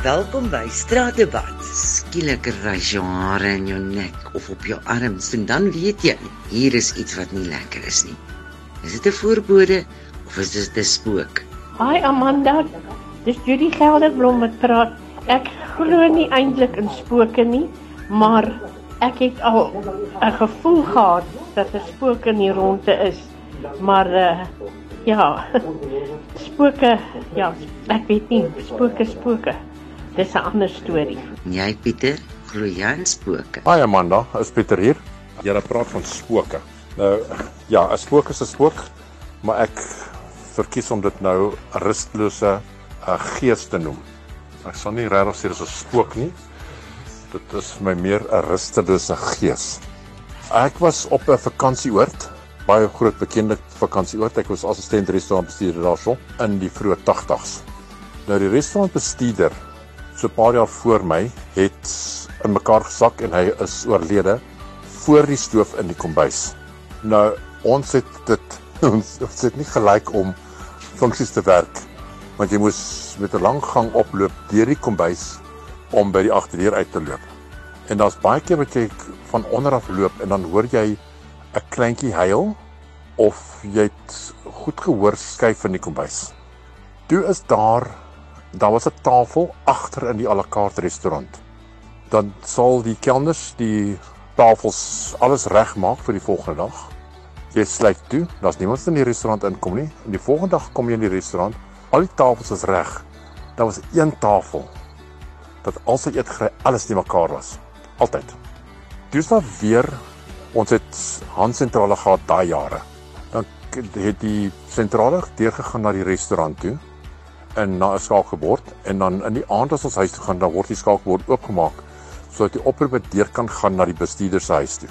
Welkom by Straatdebat. Skielik ras jou hare in jou nek of op jou arms en dan weet jy, hier is iets wat nie lekker is nie. Is dit 'n voorbode of is dit 'n spook? Hi Amanda, dis Judy Gelderblom wat praat. Ek glo nie eintlik in spooke nie, maar ek het al 'n gevoel gehad dat 'n spook in die ronde is. Maar uh, ja, spooke, ja, ek weet nie, spooke spooke. Dis 'n ander storie. Jy Pieter, glo jy in spooke? Hi Amanda, is Pieter hier. Jy praat van spooke. Nou ja, 'n spook is 'n spook, maar ek verkies om dit nou 'n rustelose uh, gees te noem. Ek sal nie regtig sê dis 'n spook nie. Dit is my meer 'n rustelose gees. Ek was op 'n vakansieoord, baie groot bekende vakansieoord. Ek was assistent restaurantbestuurder daarso in die vroeë 80's. Nou die restaurantbestuurder so 'n paar jaar voor my het in mekaar gesak en hy is oorlede voor die stoof in die kombuis. Nou ons het dit ons het nie gelyk om funksies te werk want jy moes met 'n lang gang oploop deur die kombuis om by die agterdeur uit te loop. En daar's baie keer wat jy van onder af loop en dan hoor jy 'n kleintjie huil of jy het goed gehoor skuif in die kombuis. Toe is daar daar was 'n tafel agter in die à la carte restaurant. Dan sal die kelners die tafels alles regmaak vir die volgende dag. Jy sluit toe, daar's niemand in die restaurant inkom nie. En die volgende dag kom jy in die restaurant, al die tafels is reg. Daar was een tafel dat al sy eetgery alles nie mekaar was. Altyd. Dis dan weer ons het handsentrale gehad daai jare. Dan het die sentrale deurgegaan na die restaurant toe in na 'n skaakbord en dan in die aand as ons huis toe gaan dan word die skaakbord oopgemaak sodat die oproep deur kan gaan na die bestuurder se huis toe.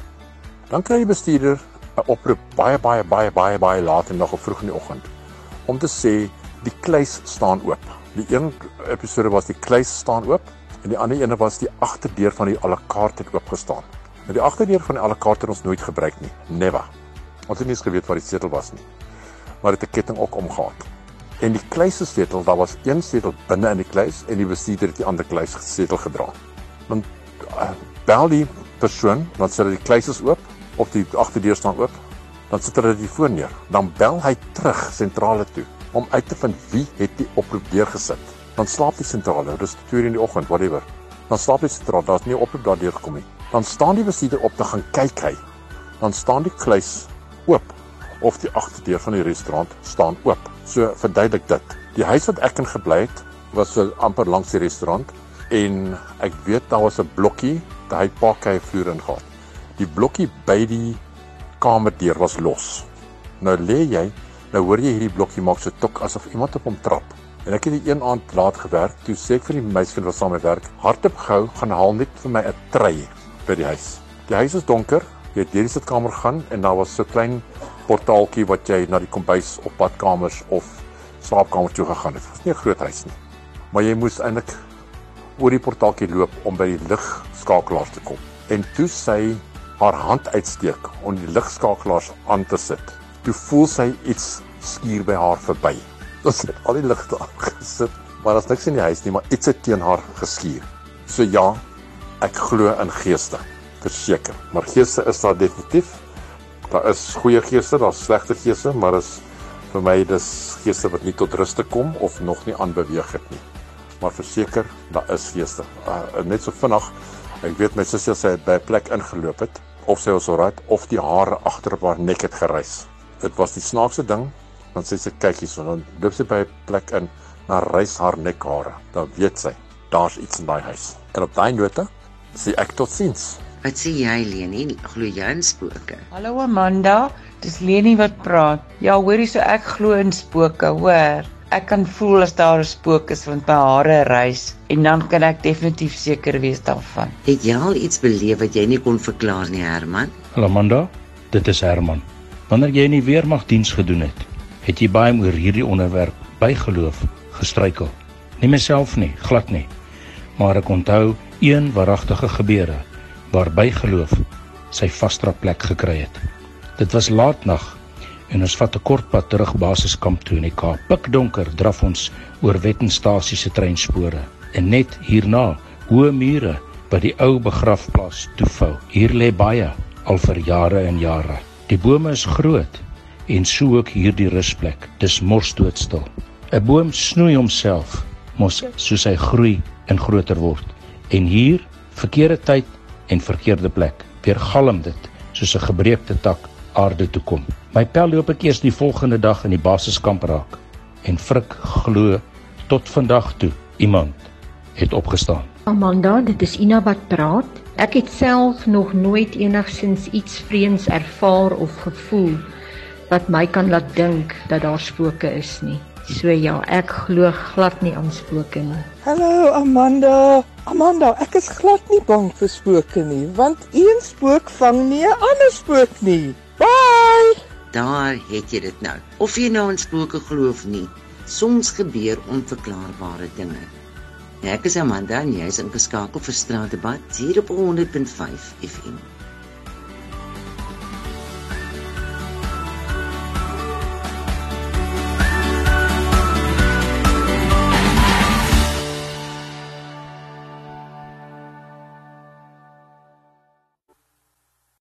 Dan kry die bestuurder 'n oproep baie baie baie baie baie laat en nog vroeg in die oggend om te sê die kluis staan oop. Die een episode was die kluis staan oop en die ander ene was die agterdeur van die à la carte het oop gestaan. Nou die agterdeur van die à la carte het ons nooit gebruik nie. Never. Ons het nie eens geweet wat die sleutel was nie. Maar dit het 'n ketting ook omgehad en die kluis sleutel, daar was een sleutel binne in die kluis en die bestuurder het die ander kluis sleutel gedra. Dan uh, bel die persoon, dan sê hy die kluis is oop of die agterdeur staan oop, dan sit hulle die foon neer. Dan bel hy terug sentrale toe om uit te vind wie het die oproep deurgesit. Dan slaap die sentrale, dis 2:00 in die oggend, whatever. Dan slaap die sentrale, daar's nie oproep daardeur gekom nie. Dan staan die bestuurder op te gaan kyk hy. Dan staan die kluis oop of die agterdeur van die restaurant staan oop. So verduidelik dit. Die huis wat ek in gebly het, was so amper langs die restaurant en ek weet daar was 'n blokkie, daai pakke vloer in gehad. Die blokkie by die kamerdeur was los. Nou lê jy, nou hoor jy hierdie blokkie maak so tok asof iemand op hom trap. En ek het die een aand laat gewerk, toe sê ek vir die meisie wat saam met werk, hardop gehou, gaan haal net vir my 'n trei by die huis. Die huis is donker, jy het deur die sitkamer gaan en daar was so klein portaaltjie wat jy na die kombuis of badkamers of slaapkamers toe gegaan het. Dit was nie 'n groot huis nie. Maar jy moes eintlik oor die portaaltjie loop om by die ligskakelaars te kom. En toe sy haar hand uitsteek om die ligskakelaars aan te sit. Toe voel sy iets skuur by haar verby. Ons het al die ligte aangesit, maar daar's niks in die huis nie, maar iets het teen haar geskuur. So ja, ek glo in geeste. Verseker, maar geeste is daar definitief daar is goeie geeste, daar's slegte geeste, maar is vir my dis geeste wat nie tot rus te kom of nog nie aanbeweeg het nie. Maar verseker, daar is geeste. Uh, net so vinnig, ek weet my sussie sê by 'n plek ingeloop het of sy was alright of die hare agter haar nek het gereis. Dit was die snaakste ding, want sy sê kyk hierson, dan loop sy by 'n plek in, na reis haar nekhare. Dan weet sy, daar's iets in daai huis. En op daai note sê ek totsiens. Wat sê jy Leni? Glo jy in spooke? Hallo Amanda, dis Leni wat praat. Ja, hoorie so ek glo in spooke, hoor. Ek kan voel as daar 'n spook is want my hare reis en dan kan ek definitief seker wees daarvan. Het jy al iets beleef wat jy nie kon verklaar nie, Herman? Hallo Amanda, dit is Herman. Wanneer jy in die weermag diens gedoen het, het jy baie oor hierdie onderwerp bygeloof gestruikel. Nie myself nie, glad nie. Maar ek onthou een waaragtige gebeure waar bygeloof sy vasdra plek gekry het. Dit was laatnag en ons vat 'n kort pad terug basiskamp toe in die Kaap. Pikdonker draf ons oor Wettenstasie se treinspore en net hierna hoë mure wat die ou begrafplaas toefou. Hier lê baie al vir jare en jare. Die bome is groot en so ook hierdie rusplek. Dis mors doodstil. 'n Boom snoei homself mos soos hy groei en groter word. En hier, verkeerde tyd en verkeerde plek, weergalm dit soos 'n gebreekte tak aarde toe kom. My pel loop ek eers die volgende dag in die basiskamp raak en frik glo tot vandag toe iemand het opgestaan. Amanda, dit is Ina wat praat. Ek het self nog nooit enigsins iets vreemds ervaar of gevoel wat my kan laat dink dat daar spooke is nie. So ja, ek glo glad nie aan spooke nie. Hallo Amanda. Amanda, ek is glad nie bang vir spooke nie, want een spook vang nie 'n ander spook nie. Bye. Daar het jy dit nou. Of jy nou in spooke glo of nie, soms gebeur onverklaarbare dinge. Ek is Amanda en jy is ingeskakel vir Straatdebat hier op 100.5 FM.